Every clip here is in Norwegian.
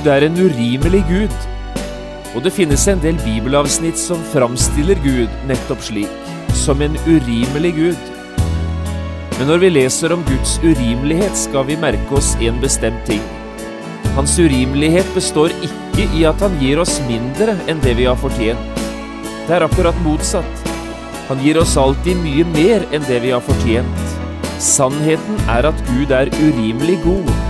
Gud er en urimelig Gud, og det finnes en del bibelavsnitt som framstiller Gud nettopp slik, som en urimelig Gud. Men når vi leser om Guds urimelighet, skal vi merke oss en bestemt ting. Hans urimelighet består ikke i at han gir oss mindre enn det vi har fortjent. Det er akkurat motsatt. Han gir oss alltid mye mer enn det vi har fortjent. Sannheten er at Gud er urimelig god.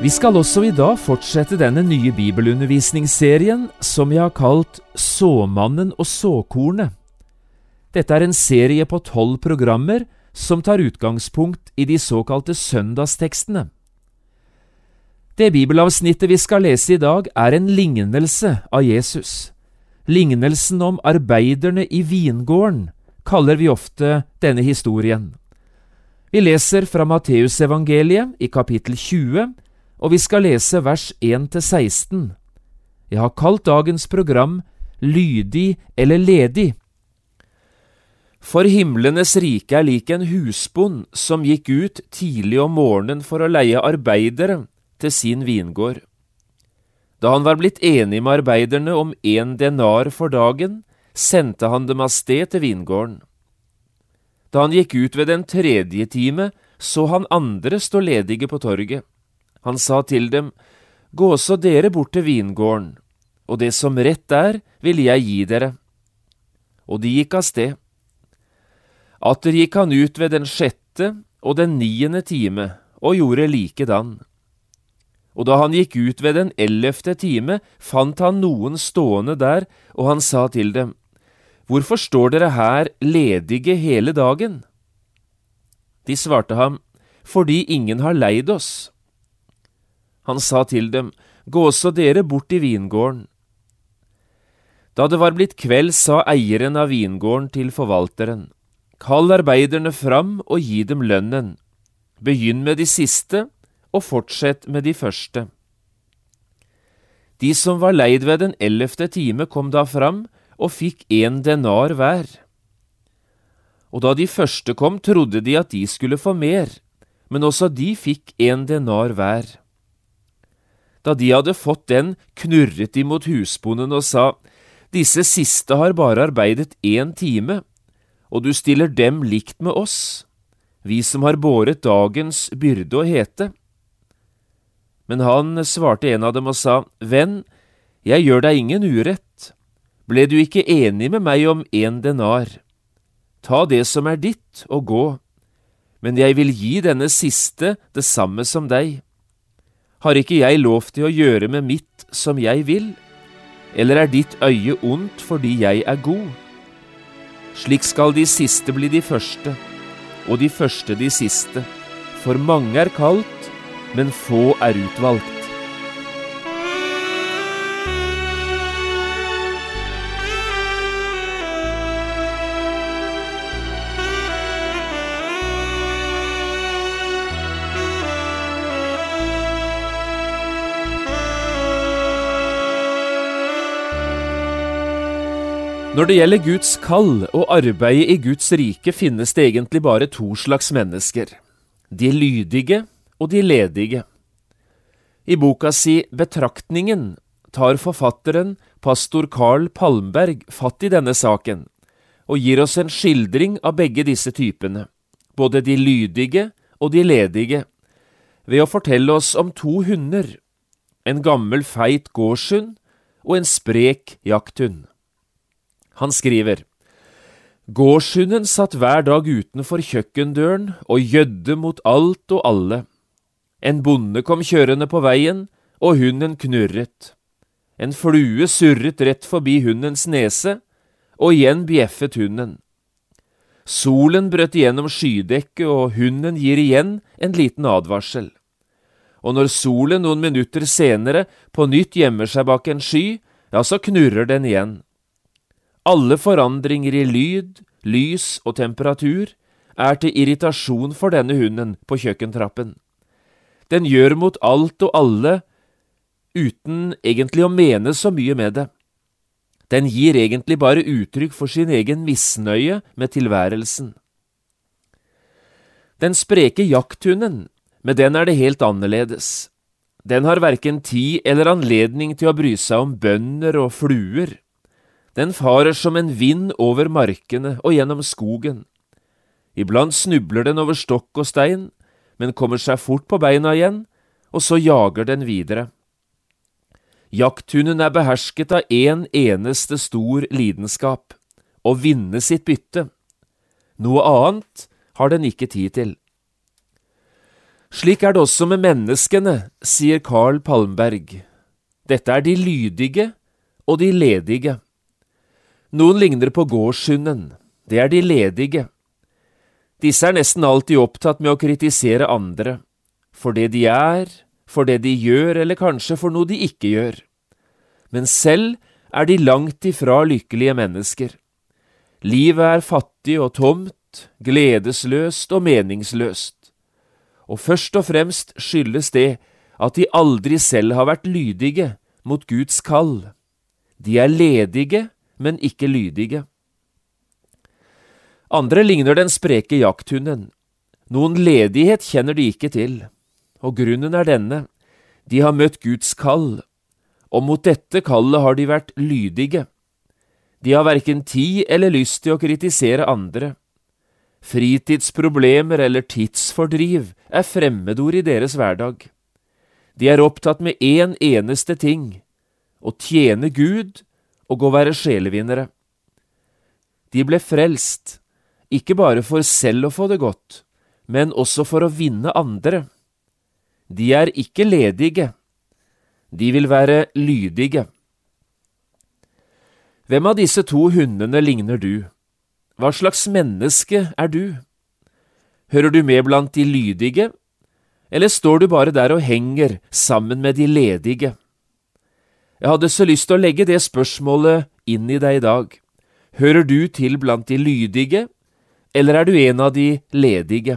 Vi skal også i dag fortsette denne nye bibelundervisningsserien som vi har kalt Såmannen og såkornet. Dette er en serie på tolv programmer som tar utgangspunkt i de såkalte søndagstekstene. Det bibelavsnittet vi skal lese i dag, er en lignelse av Jesus. Lignelsen om arbeiderne i vingården kaller vi ofte denne historien. Vi leser fra Matteusevangeliet i kapittel 20 og vi skal lese vers 1–16. Jeg har kalt dagens program Lydig eller ledig. For himlenes rike er lik en husbond som gikk ut tidlig om morgenen for å leie arbeidere til sin vingård. Da han var blitt enig med arbeiderne om én denar for dagen, sendte han dem av sted til vingården. Da han gikk ut ved den tredje time, så han andre stå ledige på torget. Han sa til dem, Gå så dere bort til vingården, og det som rett er, vil jeg gi dere. Og de gikk av sted. Atter gikk han ut ved den sjette og den niende time og gjorde likedan. Og da han gikk ut ved den ellevte time, fant han noen stående der, og han sa til dem, Hvorfor står dere her ledige hele dagen? De svarte ham, Fordi ingen har leid oss. Han sa til dem, Gå også dere bort i vingården. Da det var blitt kveld, sa eieren av vingården til forvalteren, Kall arbeiderne fram og gi dem lønnen. Begynn med de siste, og fortsett med de første. De som var leid ved den ellevte time, kom da fram og fikk en denar hver. Og da de første kom, trodde de at de skulle få mer, men også de fikk en denar hver. Da de hadde fått den, knurret de mot husbonden og sa, Disse siste har bare arbeidet én time, og du stiller dem likt med oss, vi som har båret dagens byrde og hete. Men han svarte en av dem og sa, Venn, jeg gjør deg ingen urett. Ble du ikke enig med meg om en denar? Ta det som er ditt, og gå. Men jeg vil gi denne siste det samme som deg. Har ikke jeg lov til å gjøre med mitt som jeg vil? Eller er ditt øye ondt fordi jeg er god? Slik skal de siste bli de første, og de første de siste. For mange er kalt, men få er utvalgt. Når det gjelder Guds kall og arbeidet i Guds rike, finnes det egentlig bare to slags mennesker, de lydige og de ledige. I boka si Betraktningen tar forfatteren, pastor Carl Palmberg, fatt i denne saken, og gir oss en skildring av begge disse typene, både de lydige og de ledige, ved å fortelle oss om to hunder, en gammel feit gårdshund og en sprek jakthund. Han skriver Gårdshunden satt hver dag utenfor kjøkkendøren og gjødde mot alt og alle, En bonde kom kjørende på veien, og hunden knurret. En flue surret rett forbi hundens nese, og igjen bjeffet hunden. Solen brøt igjennom skydekket, og hunden gir igjen en liten advarsel. Og når solen noen minutter senere på nytt gjemmer seg bak en sky, ja, så knurrer den igjen. Alle forandringer i lyd, lys og temperatur er til irritasjon for denne hunden på kjøkkentrappen. Den gjør mot alt og alle uten egentlig å mene så mye med det. Den gir egentlig bare uttrykk for sin egen misnøye med tilværelsen. Den spreke jakthunden, med den er det helt annerledes. Den har verken tid eller anledning til å bry seg om bønder og fluer. Den farer som en vind over markene og gjennom skogen. Iblant snubler den over stokk og stein, men kommer seg fort på beina igjen, og så jager den videre. Jakthunden er behersket av én en eneste stor lidenskap – å vinne sitt bytte. Noe annet har den ikke tid til. Slik er det også med menneskene, sier Carl Palmberg. Dette er de lydige og de ledige. Noen ligner på gårdshunden, det er de ledige. Disse er nesten alltid opptatt med å kritisere andre, for det de er, for det de gjør, eller kanskje for noe de ikke gjør. Men selv er de langt ifra lykkelige mennesker. Livet er fattig og tomt, gledesløst og meningsløst og først og fremst skyldes det at de aldri selv har vært lydige mot Guds kall. De er ledige, men ikke lydige. Andre ligner den spreke jakthunden. Noen ledighet kjenner de ikke til, og grunnen er denne, de har møtt Guds kall, og mot dette kallet har de vært lydige. De har verken tid eller lyst til å kritisere andre. Fritidsproblemer eller tidsfordriv er fremmedord i deres hverdag. De er opptatt med én en eneste ting – å tjene Gud og å være sjelevinnere. De ble frelst, ikke bare for selv å få det godt, men også for å vinne andre. De er ikke ledige, de vil være lydige. Hvem av disse to hundene ligner du? Hva slags menneske er du? Hører du med blant de lydige, eller står du bare der og henger sammen med de ledige? Jeg hadde så lyst til å legge det spørsmålet inn i deg i dag. Hører du til blant de lydige, eller er du en av de ledige?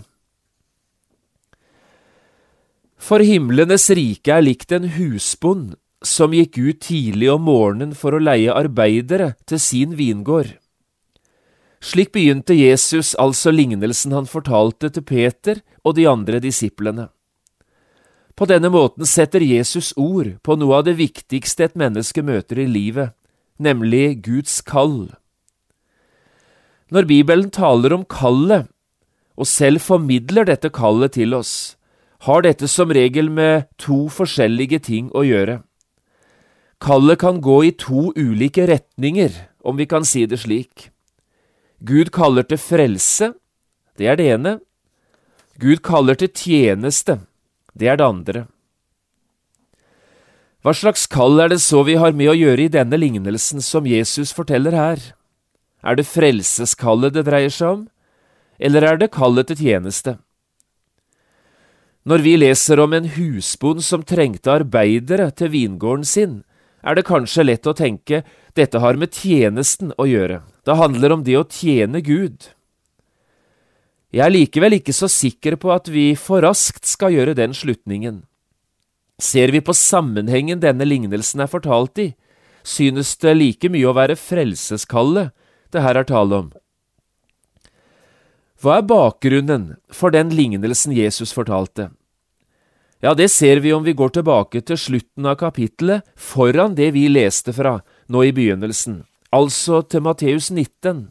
For himlenes rike er likt en husbond som gikk ut tidlig om morgenen for å leie arbeidere til sin vingård. Slik begynte Jesus altså lignelsen han fortalte til Peter og de andre disiplene. På denne måten setter Jesus ord på noe av det viktigste et menneske møter i livet, nemlig Guds kall. Når Bibelen taler om kallet, og selv formidler dette kallet til oss, har dette som regel med to forskjellige ting å gjøre. Kallet kan gå i to ulike retninger, om vi kan si det slik. Gud kaller til frelse, det er det ene. Gud kaller til tjeneste, det er det andre. Hva slags kall er det så vi har med å gjøre i denne lignelsen som Jesus forteller her? Er det frelseskallet det dreier seg om, eller er det kallet til tjeneste? Når vi leser om en husbond som trengte arbeidere til vingården sin, er det kanskje lett å tenke dette har med tjenesten å gjøre. Det handler om det å tjene Gud. Jeg er likevel ikke så sikker på at vi for raskt skal gjøre den slutningen. Ser vi på sammenhengen denne lignelsen er fortalt i, synes det like mye å være frelseskallet det her er tale om. Hva er bakgrunnen for den lignelsen Jesus fortalte? Ja, det ser vi om vi går tilbake til slutten av kapittelet foran det vi leste fra nå i begynnelsen altså til Matteus 19.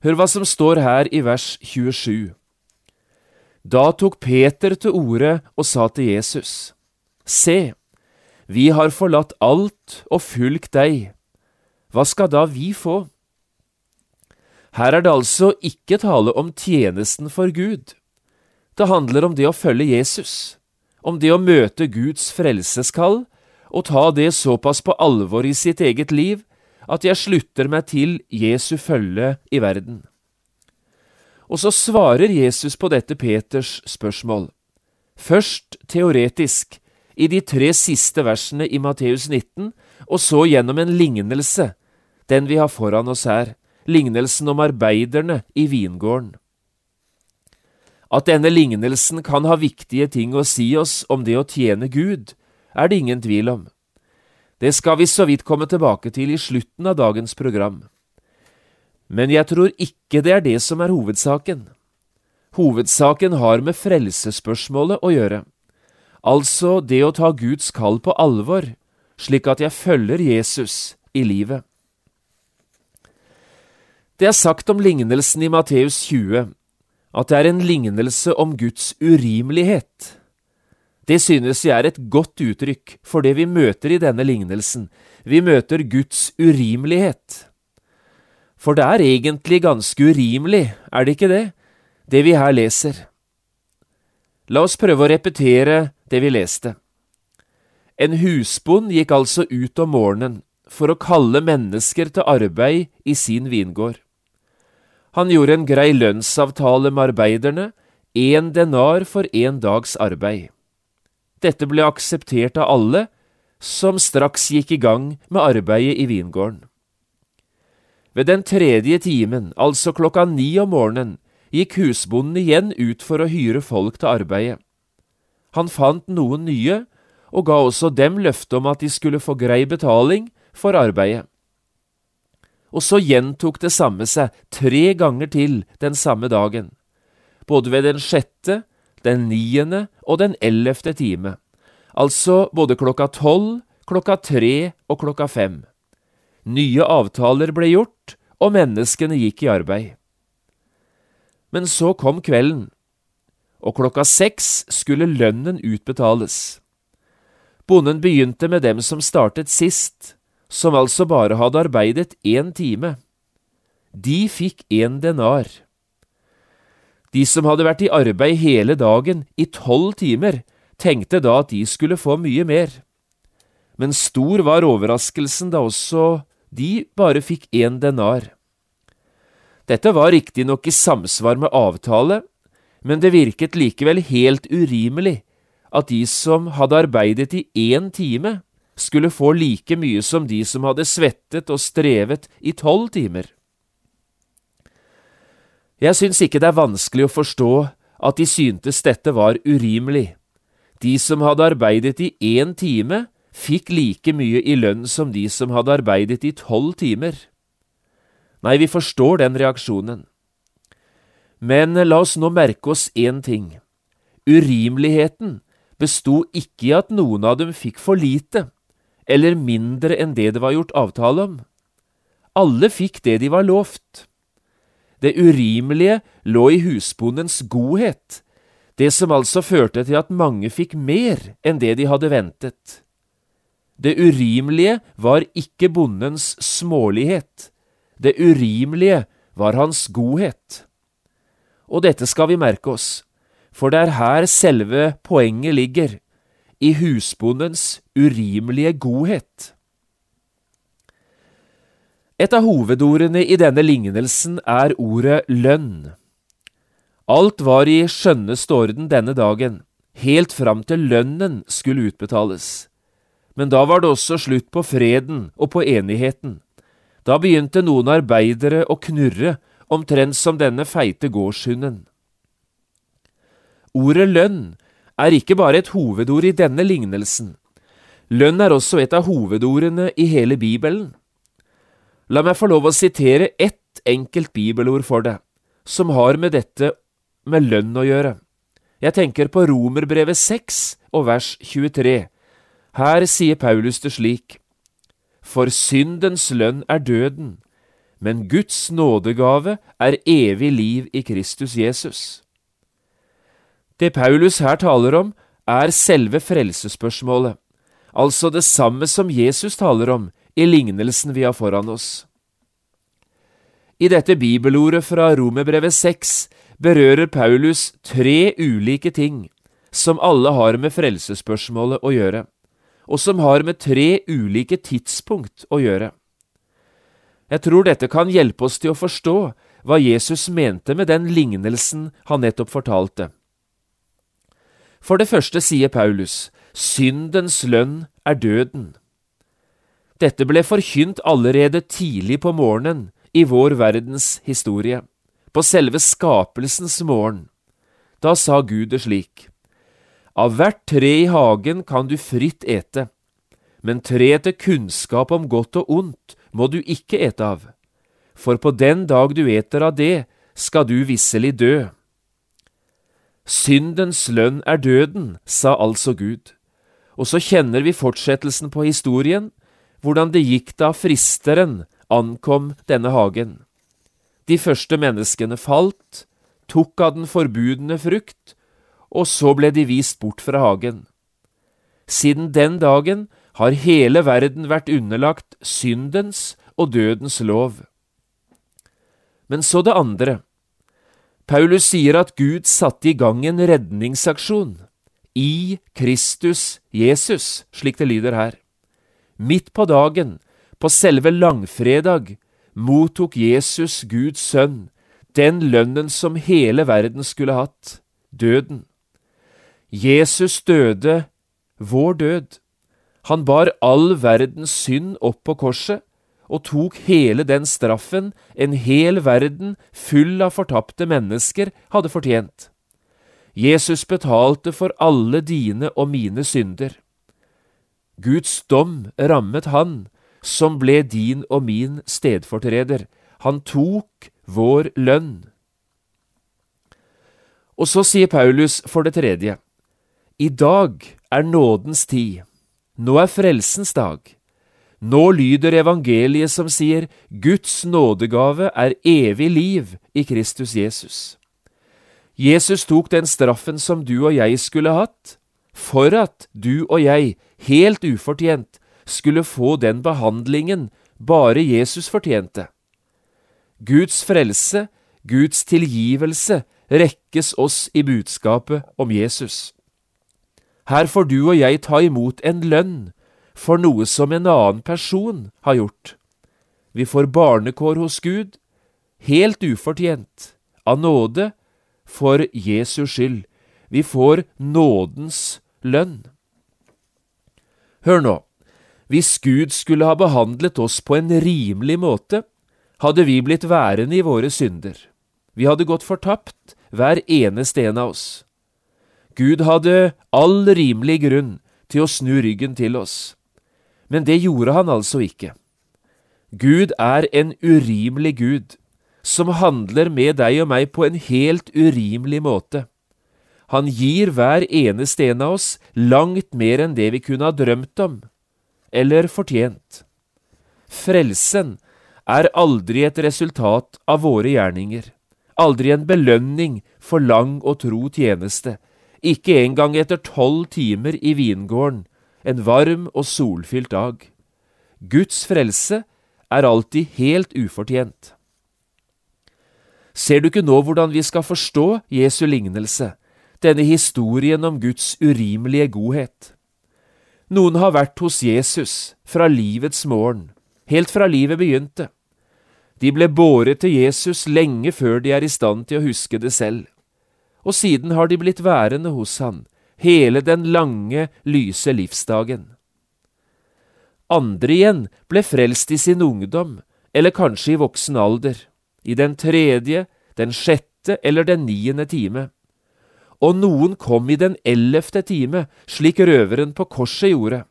Hør hva som står her i vers 27. Da tok Peter til orde og sa til Jesus, Se, vi har forlatt alt og fulgt deg, hva skal da vi få? Her er det altså ikke tale om tjenesten for Gud. Det handler om det å følge Jesus, om det å møte Guds frelseskall og ta det såpass på alvor i sitt eget liv at jeg slutter meg til Jesu følge i verden. Og så svarer Jesus på dette Peters spørsmål, først teoretisk, i de tre siste versene i Matteus 19, og så gjennom en lignelse, den vi har foran oss her, lignelsen om arbeiderne i vingården. At denne lignelsen kan ha viktige ting å si oss om det å tjene Gud, er det ingen tvil om. Det skal vi så vidt komme tilbake til i slutten av dagens program. Men jeg tror ikke det er det som er hovedsaken. Hovedsaken har med frelsesspørsmålet å gjøre, altså det å ta Guds kall på alvor, slik at jeg følger Jesus i livet. Det er sagt om lignelsen i Matteus 20 at det er en lignelse om Guds urimelighet. Det synes jeg er et godt uttrykk for det vi møter i denne lignelsen. Vi møter Guds urimelighet. For det er egentlig ganske urimelig, er det ikke det, det vi her leser? La oss prøve å repetere det vi leste. En husbond gikk altså ut om morgenen for å kalle mennesker til arbeid i sin vingård. Han gjorde en grei lønnsavtale med arbeiderne, én denar for én dags arbeid. Dette ble akseptert av alle, som straks gikk i gang med arbeidet i vingården. Ved den tredje timen, altså klokka ni om morgenen, gikk husbonden igjen ut for å hyre folk til arbeidet. Han fant noen nye, og ga også dem løfte om at de skulle få grei betaling for arbeidet. Og så gjentok det samme seg tre ganger til den samme dagen, både ved den sjette, den niende og den ellevte time, altså både klokka tolv, klokka tre og klokka fem. Nye avtaler ble gjort, og menneskene gikk i arbeid. Men så kom kvelden, og klokka seks skulle lønnen utbetales. Bonden begynte med dem som startet sist, som altså bare hadde arbeidet én time. De fikk én denar. De som hadde vært i arbeid hele dagen, i tolv timer, tenkte da at de skulle få mye mer. Men stor var overraskelsen da også de bare fikk én denar. Dette var riktignok i samsvar med avtale, men det virket likevel helt urimelig at de som hadde arbeidet i én time, skulle få like mye som de som hadde svettet og strevet i tolv timer. Jeg syns ikke det er vanskelig å forstå at de syntes dette var urimelig. De som hadde arbeidet i én time, fikk like mye i lønn som de som hadde arbeidet i tolv timer. Nei, vi forstår den reaksjonen. Men la oss nå merke oss én ting. Urimeligheten besto ikke i at noen av dem fikk for lite, eller mindre enn det det var gjort avtale om. Alle fikk det de var lovt. Det urimelige lå i husbondens godhet, det som altså førte til at mange fikk mer enn det de hadde ventet. Det urimelige var ikke bondens smålighet, det urimelige var hans godhet. Og dette skal vi merke oss, for det er her selve poenget ligger i husbondens urimelige godhet. Et av hovedordene i denne lignelsen er ordet lønn. Alt var i skjønneste orden denne dagen, helt fram til lønnen skulle utbetales. Men da var det også slutt på freden og på enigheten. Da begynte noen arbeidere å knurre, omtrent som denne feite gårdshunden. Ordet lønn er ikke bare et hovedord i denne lignelsen. Lønn er også et av hovedordene i hele Bibelen. La meg få lov å sitere ett enkelt bibelord for deg, som har med dette med lønn å gjøre. Jeg tenker på Romerbrevet 6 og vers 23. Her sier Paulus det slik, For syndens lønn er døden, men Guds nådegave er evig liv i Kristus Jesus. Det Paulus her taler om, er selve frelsesspørsmålet, altså det samme som Jesus taler om i lignelsen vi har foran oss. I dette bibelordet fra Romerbrevet 6 berører Paulus tre ulike ting som alle har med frelsesspørsmålet å gjøre, og som har med tre ulike tidspunkt å gjøre. Jeg tror dette kan hjelpe oss til å forstå hva Jesus mente med den lignelsen han nettopp fortalte. For det første sier Paulus, syndens lønn er døden. Dette ble forkynt allerede tidlig på morgenen i vår verdens historie, på selve skapelsens morgen. Da sa Gud det slik. Av hvert tre i hagen kan du fritt ete, men treet til kunnskap om godt og ondt må du ikke ete av, for på den dag du eter av det, skal du visselig dø. Syndens lønn er døden, sa altså Gud. Og så kjenner vi fortsettelsen på historien, hvordan det gikk da fristeren ankom denne hagen. De første menneskene falt, tok av den forbudne frukt, og så ble de vist bort fra hagen. Siden den dagen har hele verden vært underlagt syndens og dødens lov. Men så det andre. Paulus sier at Gud satte i gang en redningsaksjon i Kristus Jesus, slik det lyder her. Midt på dagen, på selve langfredag, mottok Jesus, Guds sønn, den lønnen som hele verden skulle hatt, døden. Jesus døde vår død. Han bar all verdens synd opp på korset og tok hele den straffen en hel verden full av fortapte mennesker hadde fortjent. Jesus betalte for alle dine og mine synder. Guds dom rammet han, som ble din og min stedfortreder. Han tok vår lønn. Og så sier Paulus for det tredje, i dag er nådens tid, nå er frelsens dag. Nå lyder evangeliet som sier Guds nådegave er evig liv i Kristus Jesus. Jesus tok den straffen som du og jeg skulle hatt, for at du og jeg, helt ufortjent, skulle få den behandlingen bare Jesus fortjente. Guds frelse, Guds tilgivelse, rekkes oss i budskapet om Jesus. Her får du og jeg ta imot en lønn for noe som en annen person har gjort. Vi får barnekår hos Gud, helt ufortjent, av nåde, for Jesus skyld. Vi får nådens lønn. Hør nå, hvis Gud skulle ha behandlet oss på en rimelig måte, hadde vi blitt værende i våre synder. Vi hadde gått fortapt, hver eneste en av oss. Gud hadde all rimelig grunn til å snu ryggen til oss. Men det gjorde han altså ikke. Gud er en urimelig Gud, som handler med deg og meg på en helt urimelig måte. Han gir hver eneste en av oss langt mer enn det vi kunne ha drømt om, eller fortjent. Frelsen er aldri et resultat av våre gjerninger, aldri en belønning for lang og tro tjeneste, ikke engang etter tolv timer i vingården en varm og solfylt dag. Guds frelse er alltid helt ufortjent. Ser du ikke nå hvordan vi skal forstå Jesu lignelse, denne historien om Guds urimelige godhet? Noen har vært hos Jesus fra livets morgen, helt fra livet begynte. De ble båret til Jesus lenge før de er i stand til å huske det selv, og siden har de blitt værende hos han, hele den lange, lyse livsdagen. Andre igjen ble frelst i sin ungdom, eller kanskje i voksen alder, i den tredje, den sjette eller den niende time. Og noen kom i den ellevte time, slik røveren på korset gjorde.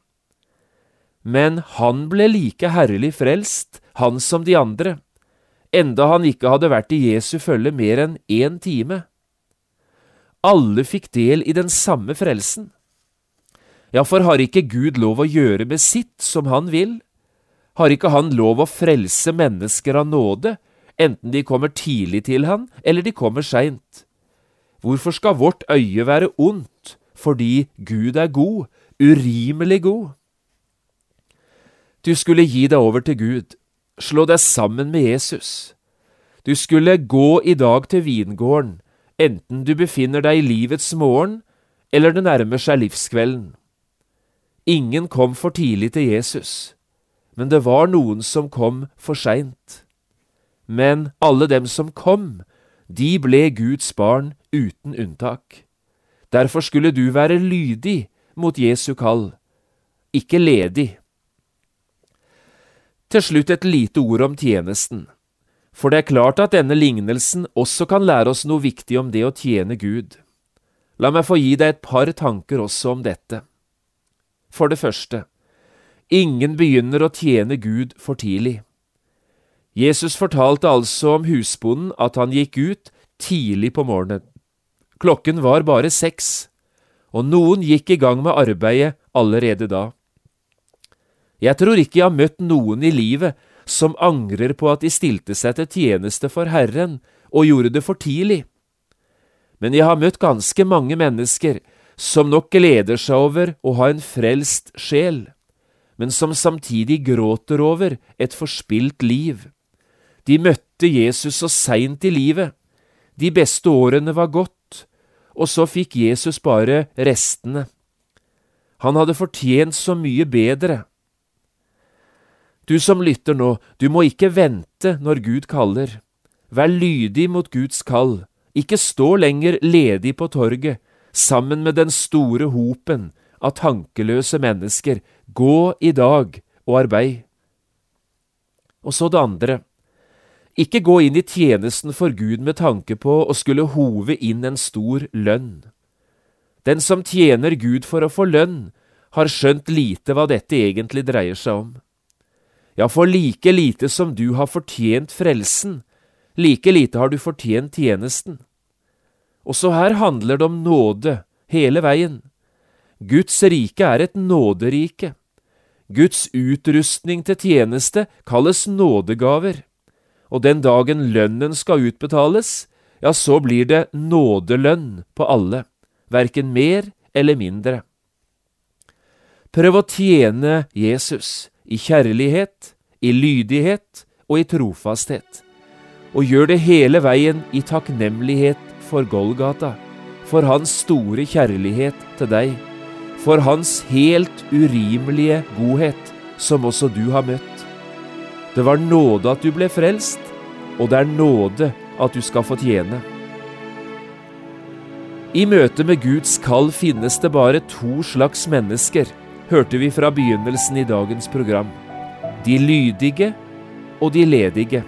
Men han ble like herlig frelst, han som de andre, enda han ikke hadde vært i Jesu følge mer enn én time. Alle fikk del i den samme frelsen. Ja, for har ikke Gud lov å gjøre med sitt som han vil? Har ikke han lov å frelse mennesker av nåde, enten de kommer tidlig til han eller de kommer seint? Hvorfor skal vårt øye være ondt fordi Gud er god, urimelig god? Du skulle gi deg over til Gud, slå deg sammen med Jesus. Du skulle gå i dag til vingården, enten du befinner deg i livets morgen eller det nærmer seg livskvelden. Ingen kom for tidlig til Jesus, men det var noen som kom for seint. Men alle dem som kom, de ble Guds barn uten unntak. Derfor skulle du være lydig mot Jesu kall, ikke ledig. Til slutt et lite ord om tjenesten. For det er klart at denne lignelsen også kan lære oss noe viktig om det å tjene Gud. La meg få gi deg et par tanker også om dette. For det første, ingen begynner å tjene Gud for tidlig. Jesus fortalte altså om husbonden at han gikk ut tidlig på morgenen. Klokken var bare seks, og noen gikk i gang med arbeidet allerede da. Jeg tror ikke jeg har møtt noen i livet som angrer på at de stilte seg til tjeneste for Herren og gjorde det for tidlig. Men jeg har møtt ganske mange mennesker som nok gleder seg over å ha en frelst sjel, men som samtidig gråter over et forspilt liv. De møtte Jesus så seint i livet, de beste årene var gått, og så fikk Jesus bare restene. Han hadde fortjent så mye bedre. Du som lytter nå, du må ikke vente når Gud kaller. Vær lydig mot Guds kall, ikke stå lenger ledig på torget, sammen med den store hopen av tankeløse mennesker. Gå i dag og arbeid. Og så det andre. Ikke gå inn i tjenesten for Gud med tanke på å skulle hove inn en stor lønn. Den som tjener Gud for å få lønn, har skjønt lite hva dette egentlig dreier seg om. Ja, for like lite som du har fortjent frelsen, like lite har du fortjent tjenesten. Også her handler det om nåde hele veien. Guds rike er et nåderike. Guds utrustning til tjeneste kalles nådegaver, og den dagen lønnen skal utbetales, ja, så blir det nådelønn på alle, verken mer eller mindre. Prøv å tjene Jesus i kjærlighet, i lydighet og i trofasthet, og gjør det hele veien i takknemlighet for Golgata, for hans store kjærlighet til deg, for hans helt urimelige godhet, som også du har møtt. Det var nåde at du ble frelst, og det er nåde at du skal få tjene. I møte med Guds kall finnes det bare to slags mennesker, hørte vi fra begynnelsen i dagens program. De lydige og de ledige.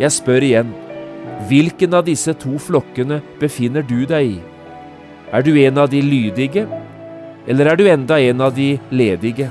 Jeg spør igjen, hvilken av disse to flokkene befinner du deg i? Er du en av de lydige, eller er du enda en av de ledige?